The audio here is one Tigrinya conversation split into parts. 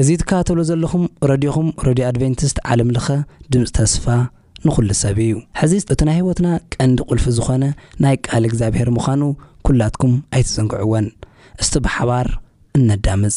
እዚ ትከታተልዎ ዘለኹም ረድዮኹም ረድዮ ኣድቨንቲስት ዓለም ለኸ ድምጺ ተስፋ ንኹሉ ሰብ እዩ። ሕዚ እቲ ናይ ህይወትና ቀንዲ ቁልፊ ዝኾነ ናይ ቃል እግዚኣብሔር ምዃኑ ኩላትኩም ኣይትዘንግዕዎን። እስቲ ብሓባር እነዳምጽ።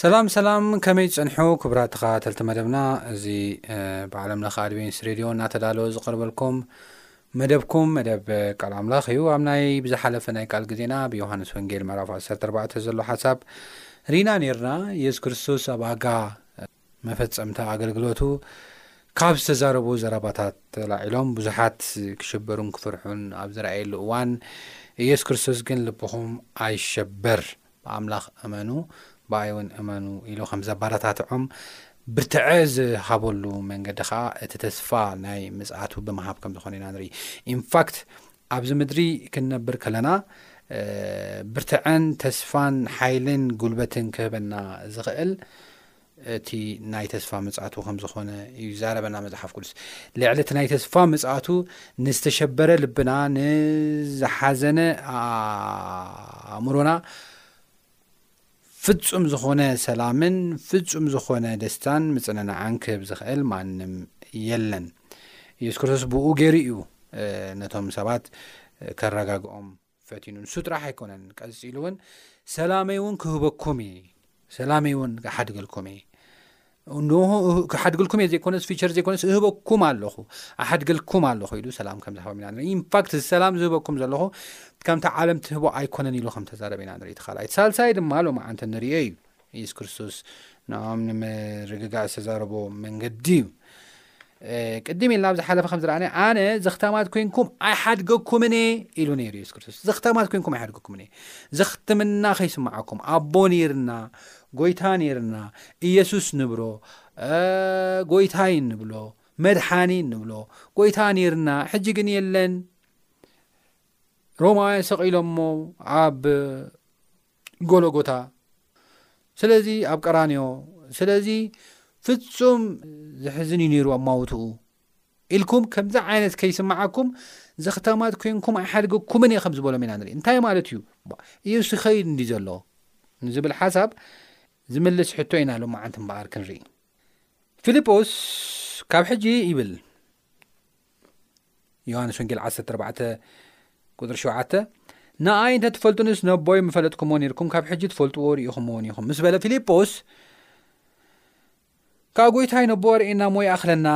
ሰላም ሰላም ከመይ ትጸንሑ ክብራት ተኸታተልቲ መደብና እዚ ብዓለም ለኸ ኣድቬንስ ሬድዮ እናተዳለወ ዝቐርበልኩም መደብኩም መደብ ቃል ኣምላኽ እዩ ኣብ ናይ ብዝሓለፈ ናይ ቃል ግዜና ብዮሃንስ ወንጌል ምዕራፍ 14 ዘሎ ሓሳብ ሪና ነርና የሱስ ክርስቶስ ኣብ ኣጋ መፈጸምታ ኣገልግሎቱ ካብ ዝተዛረቡ ዘረባታት ተላዒሎም ብዙሓት ክሽበሩን ክፍርሑን ኣብ ዝረኣየሉ እዋን ኢየሱስ ክርስቶስ ግን ልብኹም ኣይሸበር ብኣምላኽ እመኑ ብኣይ እውን እመኑ ኢሉ ከም ዘባረታትዖም ብርትዐ ዝሃበሉ መንገዲ ከዓ እቲ ተስፋ ናይ ምፅኣቱ ብምሃብ ከም ዝኾነ ኢና ንርኢ ኢንፋክት ኣብዚ ምድሪ ክንነብር ከለና ብርትዐን ተስፋን ሓይልን ጉልበትን ክህበና ዝኽእል እቲ ናይ ተስፋ ምጽኣቱ ከም ዝኾነ እዩ ዛረበና መጽሓፍ ቅዱስ ልዕሊ እቲ ናይ ተስፋ ምጽኣቱ ንዝተሸበረ ልብና ንዝሓዘነ ኣእምሮና ፍጹም ዝኾነ ሰላምን ፍጹም ዝኾነ ደስታን ምጽንናዕን ክህብ ዝኽእል ማንም የለን። ኢየሱስ ክርስቶስ ብኡ ገይሩ እዩ ነቶም ሰባት ከረጋግኦም ፈቲኑ ንሱ ጥራሕ ኣይኮነን ቀፂሉ እውን ሰላመይ እውን ክህበኩም እየ ሰላመይ እውን ክሓድገልኩም እየ እንሆ ክሓድግልኩም እየ ዘይኮነስ ፊቸር ዘይኮነስ እህበኩም ኣለኹ ኣሓድገልኩም ኣለኹ ኢሉ ሰላም ከም ዝሃቦም ኢና ንርኢ ኢንፋክት እዚ ሰላም ዝህበኩም ዘለኹ ከምቲ ዓለም ትህቦ ኣይኮነን ኢሉ ከም ተዛረበ ኢና ንርኢ ተካልኣይ ሳልሳይ ድማ ሎም ዓንተ ንሪኦ እዩ ኢየሱስ ክርስቶስ ንኦም ንምርግጋእ ዝተዛረቦ መንገዲ እዩ ቅድም ኢልና ኣብ ዝሓለፈ ከም ዝረኣናዮ ኣነ ዘኽታማት ኮንኩም ኣይሓድገኩምን እየ ኢሉ ነይሩ የሱስ ክርስቶስ ዘኽታማት ኮንኩም ኣይሓድገኩምን እየ ዘኽትምና ከይስምዓኩም ኣቦ ነይርና ጎይታ ነይርና ኢየሱስ ንብሎ ጎይታይ ንብሎ መድሓኒ ንብሎ ጎይታ ነይርና ሕጂ ግን የለን ሮማውያን ሰቒሎሞ ኣብ ጎሎጎታ፣ ስለዚ ኣብ ቀራንዮ፣ ስለዚ ፍጹም ዘሕዝን እዩ ነይሩ ኣማውትኡ ኢልኩም ከምዚ ዓይነት ከይስምዓኩም ዘኽታማት ኮንኩም ኣይሓድገኩምን እየ ከም ዝበሎም ኢና ንርኢ እንታይ ማለት እዩ ኢየሱስ ይኸይድ እንዲ ዘሎ ንዝብል ሓሳብ ዝምልስ ሕቶ ኢና ሎመዓንቲ እምበኣር ክንርኢ ፊልጶስ ካብ ሕጂ ይብል ዮሃንስ ወንጌል ዓሰርተ ኣርባዕተ ቁፅሪ ሸውዓተ ንኣይ እንተ ትፈልጡንስ ነቦይ ምፈለጥኩምዎ ነርኩም ካብ ሕጂ ትፈልጥዎ ርኢኹምዎን ኢኹም ምስ በለ ፊልጶስ ካብ ጎይታይ ነቦ ኣርእና ሞ ይኣኽለና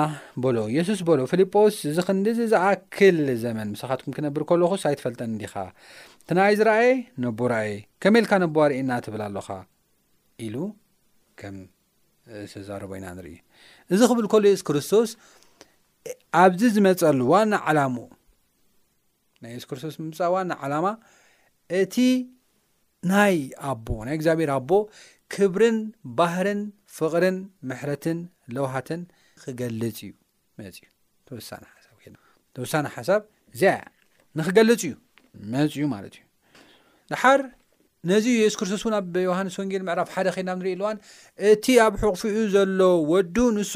በሎ የሱስ በሎ ፊልጶስ እዚ ክንዲዚ ዝኣክል ዘመን ምሳኻትኩም ክነብር ከለኹስ ኣይትፈልጠን እንዲኻ እቲ ንኣይ ዝረኣየ ነቦ ረኣየ ከመይ ኢልካ ነቦ ኣርእና ትብል ኣሎኻ ኢሉ ከም ዝተዛረቦ ኢና ንርኢ እዚ ክብል ከሎ የሱስ ክርስቶስ ኣብዚ ዝመፀሉ ዋና ዓላምኡ ናይ የሱስ ክርስቶስ ምምፃ ዋና ዓላማ እቲ ናይ ኣቦ ናይ እግዚኣብሔር ኣቦ ክብርን ባህርን ፍቕርን ምሕረትን ለውሃትን ክገልፅ እዩ መፅዩ ተወሳኒ ሓሳብ ከ ተወሳኒ ሓሳብ እዚያ እያ ንክገልፅ እዩ መፅዩ ማለት እዩ ድሓር ነዚ የሱስ ክርስቶስ እውን ኣብ ዮሃንስ ወንጌል ምዕራፍ ሓደ ከይና ንርኢ ኣለዋን እቲ ኣብ ሕቕፍኡ ዘሎ ወዱ ንሱ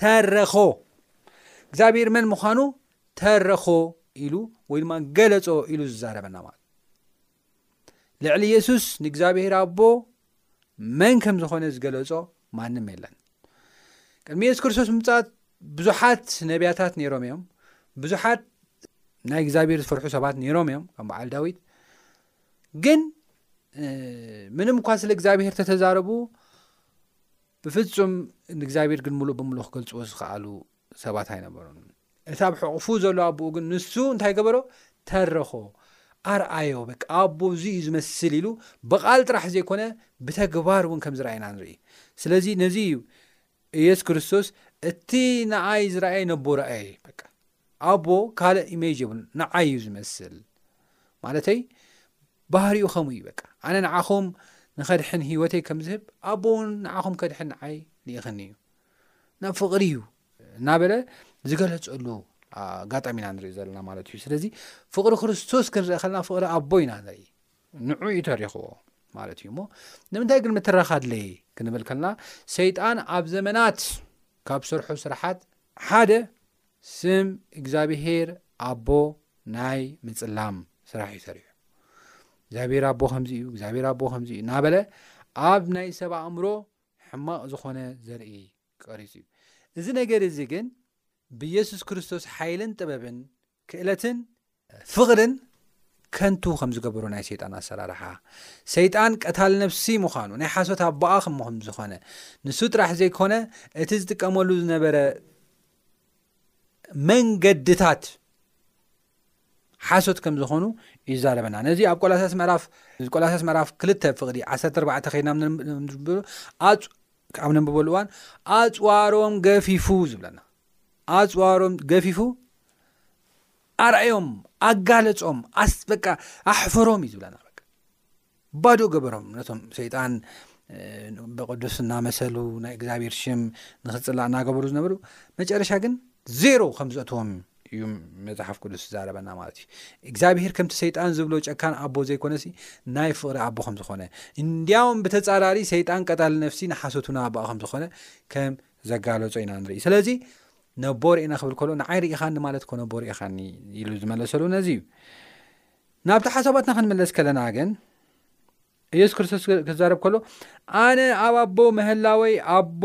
ተረኾ እግዚኣብሔር መን ምዃኑ ተረኾ ኢሉ ወይ ድማ ገለፆ ኢሉ ዝዛረበና ማለት ልዕሊ የሱስ ንእግዚኣብሄር ኣቦ መን ከም ዝኾነ ዝገለጾ ማንም የለን ቅድሚ የሱስ ክርስቶስ ምምጻት ብዙሓት ነብያታት ነይሮም እዮም ብዙሓት ናይ እግዚኣብሄር ዝፈርሑ ሰባት ነይሮም እዮም ከም በዓል ዳዊት ግን ምንም እኳ ስለ እግዚኣብሄር ተተዛረቡ ብፍጹም ንእግዚኣብሄር ግን ምሉእ ብምሉእ ክገልጽዎ ዝኸኣሉ ሰባት ኣይነበሩን። እቲ ኣብ ሕቑፉ ዘሎ ኣቦኡ ግን ንሱ እንታይ ገበሮ? ተረኾ፣ ኣርኣዮ። በቃ ኣቦ እዚ እዩ ዝመስል ኢሉ ብቓል ጥራሕ ዘይኮነ ብተግባር እውን ከም ዝረኣየ ኢና ንርኢ። ስለዚ ነዚ እዩ ኢየሱስ ክርስቶስ እቲ ንኣይ ዝረኣየ ነቦ ረኣየ። በቃ ኣቦ ካልእ ኢሜጅ የብሉን፣ ንዓይ እዩ ዝመስል ማለተይ ባህሪኡ ከምኡ እዩ። በቃ ኣነ ንዓኹም ንኸድሕን ህይወተይ ከም ዝህብ ኣቦ እውን ንዓኹም ከድሕን ንዓይ ልኢኽኒ እዩ። ናብ ፍቕሪ እዩ እናበለ ዝገለፀሉ ኣጋጣሚ ኢና ንሪኢ ዘለና ማለት እዩ ስለዚ ፍቕሪ ክርስቶስ ክንርኢ ከለና ፍቕሪ ኣቦ ኢና ንርኢ ንዑ እዩ ተሪኽዎ ማለት እዩ እሞ ንምንታይ ግን ምትራኽ ኣድለየ ክንብል ከለና ሰይጣን ኣብ ዘመናት ካብ ስርሑ ስራሓት ሓደ ስም እግዚኣብሄር ኣቦ ናይ ምፅላም ስራሕ እዩ ሰሪሑ እግዚኣብሄር ኣቦ ከምዚ እዩ እግዚኣብሄር ኣቦ ከምዚ እዩ እናበለ ኣብ ናይ ሰብ ኣእምሮ ሕማቕ ዝኾነ ዘርኢ ቀሪጹ እዩ። እዚ ነገር እዚ ግን ብየሱስ ክርስቶስ ሓይልን ጥበብን ክእለትን ፍቕርን ከንቱ ከም ዝገበሮ ናይ ሰይጣን ኣሰራርሓ ሰይጣን ቀታል ነፍሲ ምዃኑ ናይ ሓሶት ኣቦኣ ከም ከም ዝኾነ ንሱ ጥራሕ ዘይኮነ እቲ ዝጥቀመሉ ዝነበረ መንገድታት ሓሶት ከም ዝኾኑ ይዛረበና ነዚ ኣብ ቆላሳስ ምዕራፍ ቆላሳስ ምዕራፍ ክልተ ፍቕዲ ዓሰርተ ኣርባዕተ ከይድና ንብሎ ኣፅ ኣብ ነንብበሉ እዋን ኣፅዋሮም ገፊፉ ዝብለና ኣፅዋሮም ገፊፉ ኣርኣዮም ኣጋለፆም ኣስ በቃ ኣሕፈሮም እዩ ዝብለና ባዶ ገበሮም ነቶም ሰይጣን ብቅዱስ እናመሰሉ ናይ እግዚኣብሔር ሽም ንክፅላእ እናገበሩ ዝነበሩ መጨረሻ ግን ዜሮ ከም ዘእትዎም እዩ መፅሓፍ ቅዱስ ዝዛረበና ማለት እዩ እግዚኣብሄር ከምቲ ሰይጣን ዝብሎ ጨካን ኣቦ ዘይኮነ ሲ ናይ ፍቕሪ ኣቦ ከም ዝኾነ እንዲያውም ብተፃራሪ ሰይጣን ቀታሊ ነፍሲ ንሓሶቱና ኣባ ከም ዝኾነ ከም ዘጋለፆ ኢና ንርኢ ስለዚ ነቦ ርኢና ክብል ከሎ ንዓይ ርኢኻኒ ማለት ኮ ነቦ ርኢኻኒ ኢሉ ዝመለሰሉ ነዚ እዩ ናብቲ ሓሳባትና ክንምለስ ከለና ግን ኢየሱስ ክርስቶስ ክዛረብ ከሎ ኣነ ኣብ ኣቦ ምህላወይ ኣቦ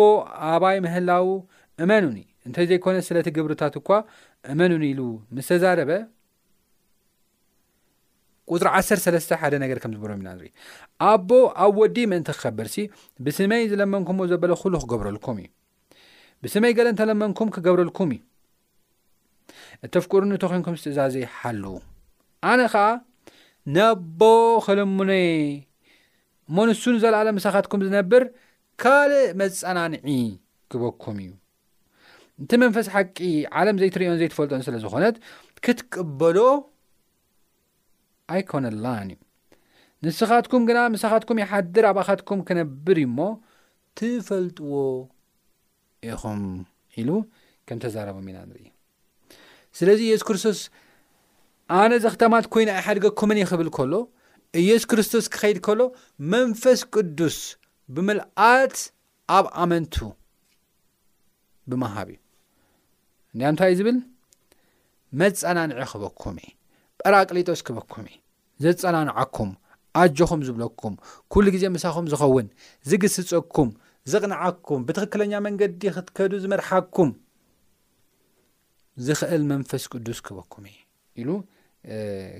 ኣባይ ምህላው እመኑኒ እንተዘይኮነ ስለቲ ግብርታት እኳ እመኑኒ ኢሉ ምስ ተዛረበ ቁፅሪ 13 ሓደ ነገር ከም ዝበሎም ኢና ንርኢ ኣቦ ኣብ ወዲ ምእንቲ ክኸበርሲ ብስመይ ዝለመንኩምዎ ዘበለ ኩሉ ክገብረልኩም እዩ ብስመይ ገለ እንተለመንኩም ክገብረልኩም እዩ። እተፍቅሩኒ እተኾይንኩምስ ትእዛዘይ ሓልዉ። ኣነ ኸኣ ነቦ ክልምኖ እየ፣ እሞ ንሱ ንዘለኣለም ምሳኻትኩም ዝነብር ካልእ መጸናንዒ ክበኩም እዩ። እቲ መንፈስ ሓቂ ዓለም ዘይትርእዮን ዘይትፈልጦን ስለ ዝኾነት ክትቅበሎ ኣይኮነላን እዩ ንስኻትኩም ግና ምሳኻትኩም ይሓድር ኣብኣኻትኩም ክነብር እዩ እሞ ትፈልጥዎ ኢኹም ኢሉ ከም ተዛረቦም ኢና ንርኢ ስለዚ ኢየሱስ ክርስቶስ ኣነ እዚ ክተማት ኮይነ ኣይሓድገኩምን እየ ክብል ከሎ ኢየሱስ ክርስቶስ ክኸይድ ከሎ መንፈስ ቅዱስ ብምልኣት ኣብ ኣመንቱ ብምሃብ እዩ እንዲያ እንታይ እዩ ዝብል መፀናንዒ ክበኩም እየ ጰራቅሊጦስ ክበኩም እየ ዘፀናንዓኩም ኣጆኹም ዝብለኩም ኩሉ ግዜ ምሳኹም ዝኸውን ዝግስፀኩም ዝቕንዓኩም ብትኽክለኛ መንገዲ ክትከዱ ዝመርሓኩም ዝኽእል መንፈስ ቅዱስ ክበኩም እዩ ኢሉ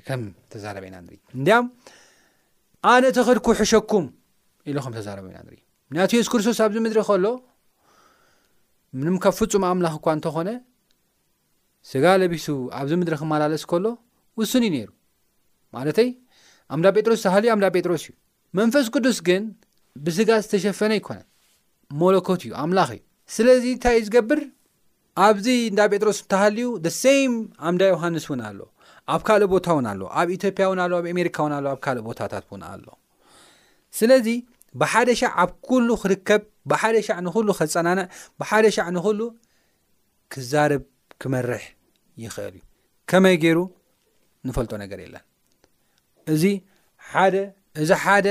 ከም ተዛረበ ኢና ንርኢ እንዲያም ኣነ ተኸድኩ ሕሸኩም ኢሉ ከም ተዛረበ ኢና ንርኢ ምክንያቱ የሱስ ክርስቶስ ኣብዚ ምድሪ ከሎ ምንም ካብ ፍፁም ኣምላኽ እኳ እንተኾነ ስጋ ለቢሱ ኣብዚ ምድሪ ክመላለስ ከሎ ውሱን እዩ ነይሩ ማለተይ ኣምዳ ጴጥሮስ ዝሃልዩ ኣምዳ ጴጥሮስ እዩ መንፈስ ቅዱስ ግን ብስጋ ዝተሸፈነ ኣይኮነን ሞለኮት እዩ ኣምላኽ እዩ ስለዚ እንታይ እዩ ዝገብር ኣብዚ እንዳ ጴጥሮስ እንተሃልዩ ደ ሰም ኣምዳ ዮሃንስ እውን ኣሎ ኣብ ካልእ ቦታ እውን ኣሎ ኣብ ኢትዮጵያ እውን ኣሎ ኣብ ኣሜሪካ እውን ኣሎ ኣብ ካልእ ቦታታት እውን ኣሎ ስለዚ ብሓደ ሻዕ ኣብ ኩሉ ክርከብ ብሓደ ሻዕ ንኩሉ ከፀናንዕ ብሓደ ሻዕ ንኩሉ ክዛርብ ክመርሕ ይኽእል እዩ ከመይ ገይሩ ንፈልጦ ነገር የለን እዚ ሓደ እዚ ሓደ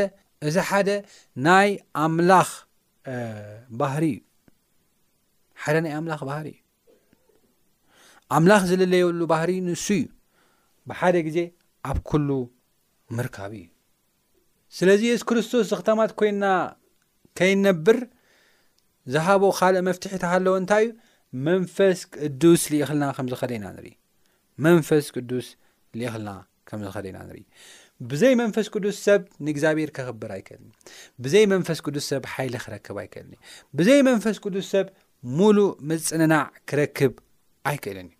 እዚ ሓደ ናይ ኣምላኽ ባህሪ እዩ ሓደ ናይ ኣምላኽ ባህሪ እዩ ኣምላኽ ዝልለየሉ ባህሪ ንሱ እዩ ብሓደ ግዜ ኣብ ኩሉ ምርካብ እዩ ስለዚ የሱስ ክርስቶስ ዝኽተማት ኮይና ከይንነብር ዝሃቦ ካልእ መፍትሒ ተሃለወ እንታይ እዩ መንፈስ ቅዱስ ልኢኽልና ከም ዝኸደ ኢና ንርኢ መንፈስ ቅዱስ ልኢኽልና ከም ዝኸደ ኢና ንርኢ ብዘይ መንፈስ ቅዱስ ሰብ ንእግዚኣብሔር ከኽብር ኣይክእልኒ ብዘይ መንፈስ ቅዱስ ሰብ ሓይሊ ክረክብ ኣይክእልኒ ብዘይ መንፈስ ቅዱስ ሰብ ሙሉእ ምፅንናዕ ክረክብ ኣይክእልን እዩ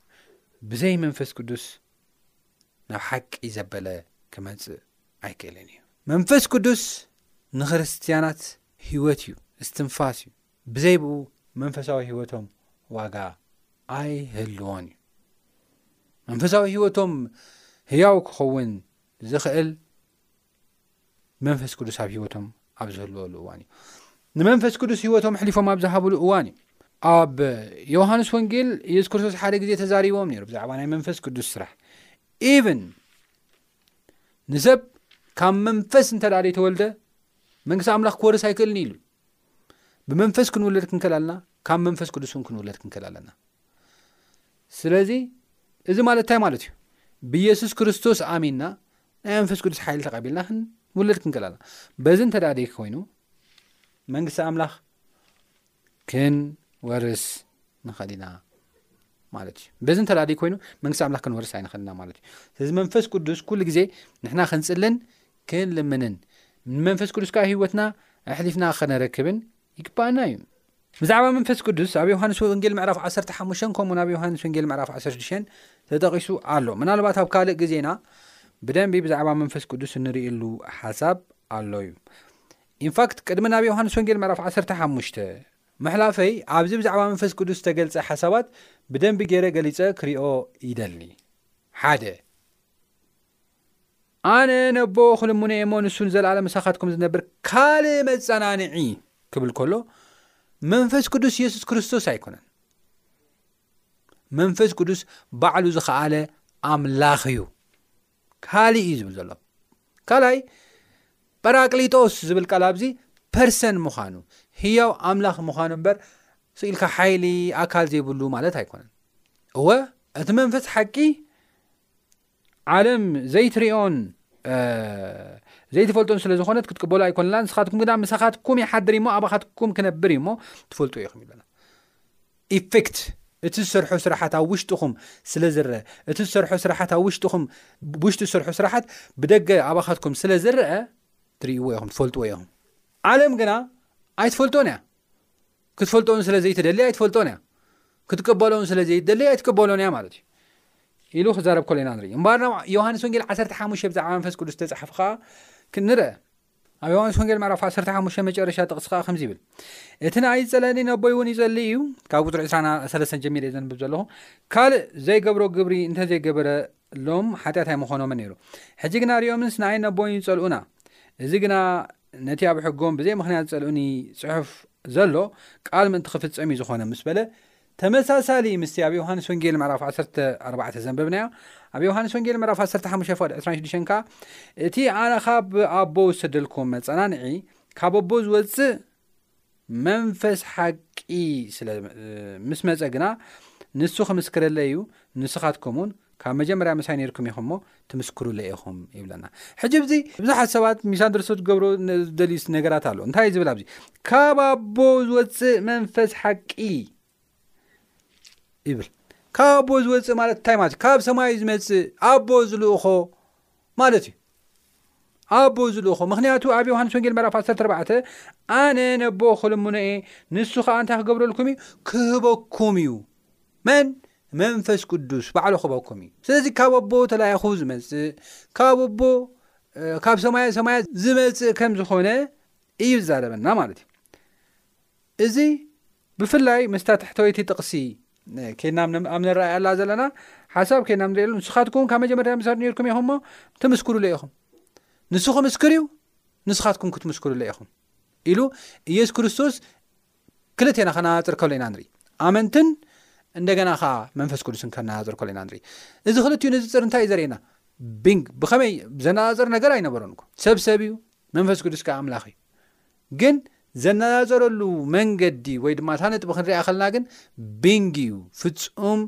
ብዘይ መንፈስ ቅዱስ ናብ ሓቂ ዘበለ ክመፅእ ኣይክእልን እዩ። መንፈስ ቅዱስ ንክርስትያናት ህይወት እዩ፣ እስትንፋስ እዩ። ብዘይ ብኡ መንፈሳዊ ህይወቶም ዋጋ ኣይህልዎን እዩ። መንፈሳዊ ህይወቶም ህያው ክኸውን ዝኽእል መንፈስ ቅዱስ ኣብ ሂወቶም ኣብ ዝህልወሉ እዋን እዩ ንመንፈስ ቅዱስ ሂወቶም ኣሕሊፎም ኣብ ዝሃብሉ እዋን እዩ ኣብ ዮሃንስ ወንጌል የሱስ ክርስቶስ ሓደ ግዜ ተዛሪቦም ነሩ ብዛዕባ ናይ መንፈስ ቅዱስ ስራሕ ኢቨን ንሰብ ካብ መንፈስ እንተ ዘይተወልደ መንግስቲ ኣምላኽ ክወርስ ኣይክእልን ኢሉ ብመንፈስ ክንውለድ ክንከል ኣለና ካብ መንፈስ ቅዱስ ን ክንውለድ ክንከል ኣለና ስለዚ እዚ ማለት እንታይ ማለት እዩ ብየሱስ ክርስቶስ ኣሚንና ናይ መንፈስ ቅዱስ ሓይሊ ተቐቢልና ክንውለድ ክንከል ኣለና በዚ እንተደኣ ደይክ ኮይኑ መንግስቲ ኣምላኽ ክንወርስ ንኽእል ኢና ማለት እዩ በዚ እንተ ደይ ኮይኑ መንግስቲ ኣምላኽ ክንወርስ ኣይንኽእል ኢና ማለት እዩ ስለዚ መንፈስ ቅዱስ ኩሉ ግዜ ንሕና ክንፅልን ክንልምንን ንመንፈስ ቅዱስ ከዓ ሂወትና ኣሕሊፍና ከነረክብን ይግባኣና እዩ ብዛዕባ መንፈስ ቅዱስ ኣብ ዮሃንስ ወንጌል ምዕራፍ 15 ከምኡን ኣብ ዮሃንስ ወንጌል ምዕራፍ 16 ተጠቂሱ ኣሎ ምናልባት ኣብ ካልእ ግዜና ብደንቢ ብዛዕባ መንፈስ ቅዱስ እንርእሉ ሓሳብ ኣሎ እዩ ኢንፋክት ቅድሚ ናብ ዮሓንስ ወንጌል ምዕራፍ ዓሰርተ ሓሙሽተ ምሕላፈይ ኣብዚ ብዛዕባ መንፈስ ቅዱስ ዝተገልጸ ሓሳባት ብደንቢ ገይረ ገሊጸ ክሪኦ ይደሊ ሓደ ኣነ ነቦ ክልሙነ እሞ ንሱ ንዘለኣለ ምሳኻትኩም ዝነብር ካልእ መጸናንዒ ክብል ከሎ መንፈስ ቅዱስ የሱስ ክርስቶስ ኣይኮነን መንፈስ ቅዱስ ባዕሉ ዝኸኣለ ኣምላኽ እዩ ካሊእ እዩ ዝብል ዘሎ ካልኣይ ጰራቅሊጦስ ዝብል ቃል ኣብዚ ፐርሰን ምዃኑ ህያው ኣምላኽ ምዃኑ እምበር ስኢልካ ሓይሊ ኣካል ዘይብሉ ማለት ኣይኮነን እወ እቲ መንፈስ ሓቂ ዓለም ዘይትሪኦን ዘይትፈልጦን ስለ ዝኾነት ክትቅበሉ ኣይኮንና ንስኻትኩም ግና ምሳኻትኩም ይሓድር እሞ ኣባኻትኩም ክነብር እዩሞ ትፈልጡ ኢኹም ይብለና ኢፌክት እቲ ዝሰርሖ ስራሓት ኣብ ውሽጥኹም ስለ ዝረኣ፣ እቲ ዝሰርሖ ስራሓት ኣብ ውሽጥኹም ውሽጢ ዝሰርሖ ስራሓት ብደገ ኣባኻትኩም ስለ ዝረኣ ትርእይዎ ኢኹም ትፈልጥዎ ኢኹም። ዓለም ግና ኣይትፈልጦን እያ። ክትፈልጦን ስለ ዘይትደሊ ኣይትፈልጦን እያ። ክትቀበሎን ስለ ዘይትደሊ ኣይትቀበሎን እያ ማለት እዩ። ኢሉ ክዛረብ ከሎ ኢና ንርኢ። እምበኣር ናብ ዮሃንስ ወንጌል ዓሰርተ ሓሙሽተ ብዛዕባ መንፈስ ቅዱስ ዝተጻሕፈ ከኣ ክንርአ። ኣብ ዮሃንስ ወንጌል ምዕራፍ 15 መጨረሻ ጥቕሲ ከዓ ከምዚ ይብል እቲ ንኣይ ዝጸለኒ ነቦይ እውን ይጸሊ እዩ ካብ ቁፅሪ 23 ጀሚረ እዩ ዘንብብ ዘለኹ ካልእ ዘይገብሮ ግብሪ እንተዘይገበረ ሎም ሓጢኣት ኣይምኾኖምን ነይሩ ሕጂ ግና ሪኦምንስ ንኣይ ነቦይን ይጸልኡና እዚ ግና ነቲ ኣብ ሕጎም ብዘይ ምክንያት ዝጸልኡኒ ጽሑፍ ዘሎ ቃል ምእንቲ ክፍጸም እዩ ዝኾነ ምስ በለ ተመሳሳሊ ምስቲ ኣብ ዮሃንስ ወንጌል ምዕራፍ ዓሰርተ ኣርባዕተ ዘንበብናዮ፣ ኣብ ዮሃንስ ወንጌል ምዕራፍ ዓሰርተ ሓሙሽተ ፍቕዲ ዕስራን ሽዱሽተን ከኣ እቲ ኣነ ካብ ኣቦ ዝሰደልክዎ መጸናንዒ ካብ ኣቦ ዝወጽእ መንፈስ ሓቂ ስለ ምስ መጸ ግና ንሱ ክምስክረለይ እዩ ንስኻትኩምውን ካብ መጀመርያ ምሳይ ነርኩም ኢኹም እሞ ትምስክሩለይ ኢኹም ይብለና ሕጂ ኣብዚ ብዙሓት ሰባት ሚስ ኣንደርሶ ዝገብሮ ዝደልዩ ነገራት ኣሎ እንታይ ዝብል ኣብዚ ካብ ኣቦ ዝወፅእ መንፈስ ሓቂ ይብል ካብ ኣቦ ዝወፅእ ማለት እንታይ ማለት ካብ ሰማይ ዝመፅእ ኣቦ ዝልእኾ ማለት እዩ ኣቦ ዝልእኾ ምክንያቱ ኣብ ዮሃንስ ወንጌል ምዕራፍ 14 ኣነ ነቦ ክልምኖ እየ ንሱ ከዓ እንታይ ክገብረልኩም እዩ ክህበኩም እዩ መን መንፈስ ቅዱስ ባዕሉ ክህበኩም እዩ ስለዚ ካብ ኣቦ ተላይኹ ዝመፅእ ካብ ኣቦ ካብ ሰማያ ሰማያ ዝመፅእ ከም ዝኾነ እዩ ዝዛረበና ማለት እዩ እዚ ብፍላይ ምስታ ታሕተወይቲ ጥቕሲ ኬድና ኣብ ንረኣየላ ዘለና ሓሳብ ኬድና ንርእየሉ ንስኻትኩም ካብ መጀመርታ ምሳድ ነርኩም ኢኹም እሞ ትምስክሩለ ኢኹም ንሱ ክምስክር እዩ ንስኻትኩም ክትምስክሩለ ኢኹም ኢሉ ኢየሱስ ክርስቶስ ክልቴና ከነናፅር ከሎ ኢና ንርኢ ኣመንትን እንደገና ከዓ መንፈስ ቅዱስን ከነናፅር ከሎ ኢና ንርኢ እዚ ክልትኡ ንዝፅር እንታይ እዩ ዘርእየና ቢንግ ብኸመይ ዘነፃፅር ነገር ኣይነበረን እኮ ሰብ ሰብ እዩ መንፈስ ቅዱስ ከዓ ኣምላኽ እዩ ግን ዘነጻጽረሉ መንገዲ ወይ ድማ እታ ነጥቢ ክንሪኣ ከለና ግን ቢንግ እዩ ፍጹም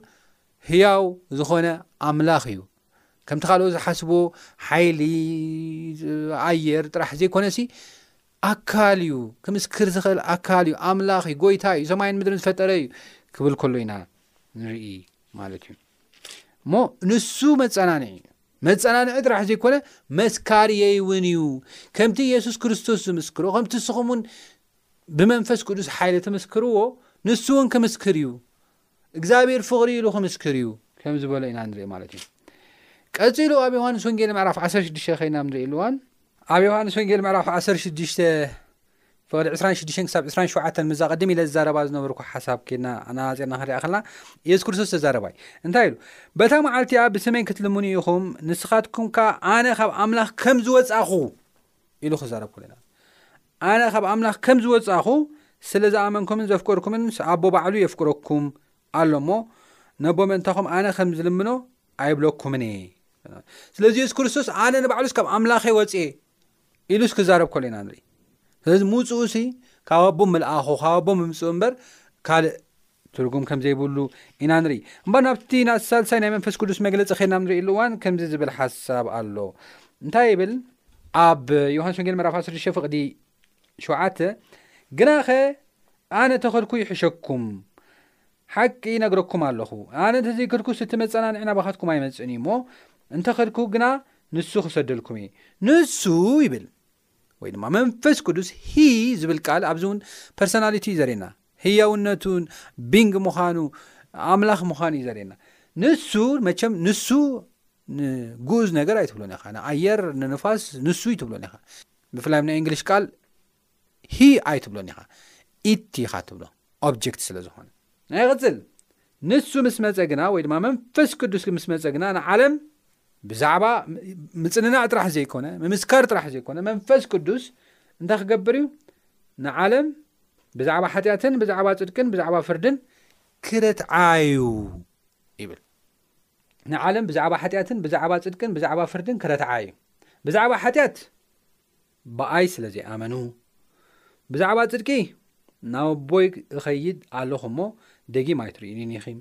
ህያው ዝኾነ ኣምላኽ እዩ ከምቲ ካልኦ ዝሓስብዎ ሓይሊ ኣየር ጥራሕ ዘይኮነሲ ኣካል እዩ ክምስክር ዝኽእል ኣካል እዩ ኣምላኽ እዩ ጎይታ እዩ ሰማይን ምድርን ዝፈጠረ እዩ ክብል ከሎ ኢና ንርኢ ማለት እዩ እሞ ንሱ መፀናንዒ እዩ መጸናንዒ ጥራሕ ዘይኮነ መስካርየይ እውን እዩ። ከምቲ ኢየሱስ ክርስቶስ ዝምስክሮ፣ ከምቲ ንስኹም እውን ብመንፈስ ቅዱስ ሓይሊ ትምስክርዎ፣ ንሱ እውን ክምስክር እዩ። እግዚኣብሔር ፍቕሪ እዩ ኢሉ ክምስክር እዩ ከም ዝበሎ ኢና ንርኢ ማለት እዩ። ቀጺሉ ኣብ ዮሃንስ ወንጌል ምዕራፍ 16 ከይና ንርኢ ኣለዋን ኣብ ዮሃንስ ወንጌል ምዕራፍ 16 ፍቕዲ ዕስራን ሽዱሽተን ክሳብ ዕስራን ሸውዓተን ምስዛ ቅድም ኢለ ዝዛረባ ዝነበርኩ ሓሳብ ኬድና ኣነጻጺርና ክንሪኣ ከለና ኢየሱስ ክርስቶስ ዝተዛረባይ እንታይ ኢሉ በታ መዓልቲ እያ ብስመይ ክትልምኑ ኢኹም ንስኻትኩም ከኣ ኣነ ካብ ኣምላኽ ከም ዝወጻኹ ኢሉ ክዛረብ ከሎ ኢና ኣነ ካብ ኣምላኽ ከም ዝወጻኹ ስለ ዝኣመንኩምን ዘፍቀርኩምን ኣቦ ባዕሉ የፍቅረኩም ኣሎ እሞ ነቦ ምእንታኹም ኣነ ከም ዝልምኖ ኣይብለኩምን እየ ስለዚ የሱስ ክርስቶስ ኣነ ንባዕሉስ ካብ ኣምላኸ ወፅኤ ኢሉስ ክዛረብ ከሎ ኢና ንርኢ ስለዚ ምውፅኡ ሲ ካብ ኣቦ ምልኣኹ ካብ ኣቦ ምምፅኡ እምበር ካልእ ትርጉም ከም ዘይብሉ ኢና ንርኢ እምበር ናብቲ ና ሳልሳይ ናይ መንፈስ ቅዱስ መግለፂ ከድና ንርእሉ እዋን ከምዚ ዝብል ሓሳብ ኣሎ እንታይ ይብል ኣብ ዮሃንስ ወንጌል ምዕራፍ 16 ፍቅዲ ሸውዓተ ግናኸ ኣነ ተኸልኩ ይሕሸኩም ሓቂ ይነግረኩም ኣለኹ ኣነ እንተዘይከልኩ ስቲ መፀናንዒ ናባኻትኩም ኣይመፅን እዩ እሞ እንተኸልኩ ግና ንሱ ክሰደልኩም እየ ንሱ ይብል ወይ ድማ መንፈስ ቅዱስ ሂ ዝብል ቃል ኣብዚ እውን ፐርሶናሊቲ እዩ ዘርእየና ህያውነቱን ቢንግ ምዃኑ ኣምላኽ ምዃኑ እዩ ዘርእየና ንሱ መቸም ንሱ ንግኡዝ ነገር ኣይትብሎን ኢኻ ንኣየር ንንፋስ ንሱ ይትብሎን ኢኻ ብፍላይ ናይ እንግሊሽ ቃል ሂ ኣይትብሎን ኢኻ ኢት ኢኻ ትብሎ ኦብጀክት ስለ ዝኾነ ይቕጽል ንሱ ምስ መጸ ግና ወይ ድማ መንፈስ ቅዱስ ምስ መጸ ግና ንዓለም ብዛዕባ ምጽንናዕ ጥራሕ ዘይኮነ ምምስካር ጥራሕ ዘይኮነ መንፈስ ቅዱስ እንታይ ክገብር እዩ ንዓለም ብዛዕባ ሓጢኣትን ብዛዕባ ጽድቅን ብዛዕባ ፍርድን ክረትዓዩ ይብል ንዓለም ብዛዕባ ሓጢኣትን ብዛዕባ ጽድቅን ብዛዕባ ፍርድን ክረትዓ እዩ ብዛዕባ ሓጢኣት ብኣይ ስለ ዘይኣመኑ። ብዛዕባ ጽድቂ፣ ናብ ኣቦይ እኸይድ ኣሎኹ እሞ፣ ደጊም ኣይትርእዩኒን ኢኺም፣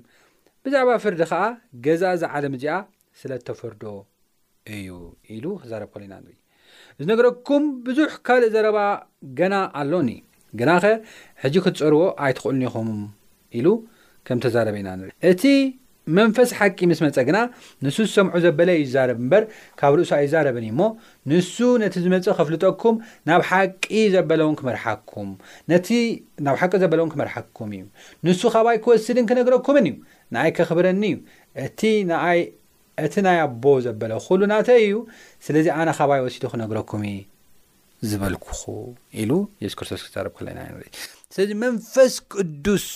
ብዛዕባ ፍርዲ ኸኣ፣ ገዛእ እዛ ዓለም እዚኣ ስለ እተፈርዶ እዩ ኢሉ ኺዛረብ ከሎ ኢና ንርኢ። ዝነግረኩም ብዙሕ ካልእ ዘረባ ገና ኣሎኒ። ግናኸ ሕጂ ክትጸርዎ ኣይትኽእሉን ኢኹም ኢሉ ከም እተዛረበ ኢና ንርኢ። እቲ መንፈስ ሓቂ ምስ መጸ ግና፣ ንሱ ዝሰምዖ ዘበለ እዩ ዝዛረብ እምበር፣ ካብ ርእሱ ኣይዛረብን እዩ እሞ፣ ንሱ ነቲ ዝመጸ ከፍልጠኩም፣ ናብ ሓቂ ዘበለውን ክመርሓኩም፣ ነቲ ናብ ሓቂ ዘበለውን ክመርሓኩም እዩ። ንሱ ኻባይ ክወስድን ክነግረኩምን እዩ፣ ንኣይ ከኽብረኒ እዩ። እቲ ንኣይ እቲ ናይ ኣቦ ዘበለ ዅሉ ናተይ እዩ፣ ስለዚ ኣነ ኻባይ ወሲዱ ኽነግረኩም እዩ። ዝበልኩኹ ኢሉ የሱስ ክርስቶስ ክዛረብ ከሎ ኢና ንርኢ ስለዚ መንፈስ ቅዱስ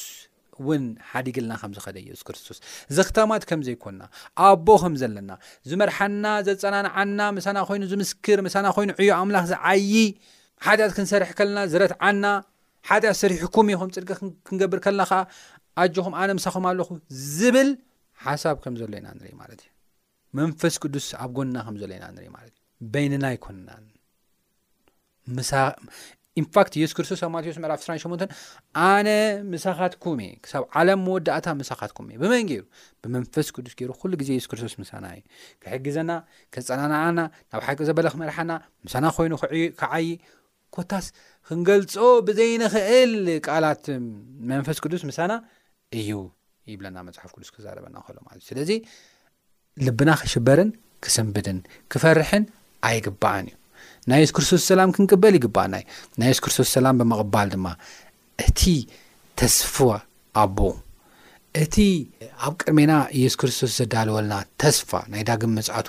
እውን ሓዲግልና ከም ዝኸደ የሱስ ክርስቶስ ዘኽታማት ከም ዘይኮንና ኣቦ ከም ዘለና ዝመርሓና ዘጸናንዓና ምሳና ኮይኑ ዝምስክር ምሳና ኮይኑ ዕዮ ኣምላኽ ዝዓዪ ሓጢኣት ክንሰርሕ ከለና ዝረትዓና ሓጢኣት ሰሪሕኩም እዩ ከም ፅድቂ ክንገብር ከለና ከዓ ኣጆኹም ኣነ ምሳኹም ኣለኹ ዝብል ሓሳብ ከም ዘሎ ኢና ንርኢ ማለት እዩ መንፈስ ቅዱስ ኣብ ጎንና ከም ዘሎ ኢና ንርኢ ማለት እዩ በይንና ኣይኮንናን ኢንፋክት የሱስ ክርስቶስ ኣብ ማቴዎስ ምዕራፍ 28 ኣነ ምሳኻትኩም እየ ክሳብ ዓለም መወዳእታ ምሳኻትኩም እየ ብመን ገይሩ ብመንፈስ ቅዱስ ገይሩ ኩሉ ግዜ የሱስ ክርስቶስ ምሳና እዩ ክሕግዘና ክፀናናዓና ናብ ሓቂ ዘበለ ክመርሓና ምሳና ኮይኑ ክዓይ ኮታስ ክንገልጾ ብዘይንኽእል ቃላት መንፈስ ቅዱስ ምሳና እዩ ይብለና መጽሓፍ ቅዱስ ክዛረበና ከሎ ማለት እዩ ስለዚ ልብና ክሽበርን ክስንብድን ክፈርሕን ኣይግባእን እዩ ናይ የሱስ ክርስቶስ ሰላም ክንቅበል ይግባእና እዩ ናይ የሱስ ክርስቶስ ሰላም ብምቕባል ድማ እቲ ተስፍ ኣቦ እቲ ኣብ ቅድሜና የሱስ ክርስቶስ ዘዳለወልና ተስፋ ናይ ዳግም መጽቱ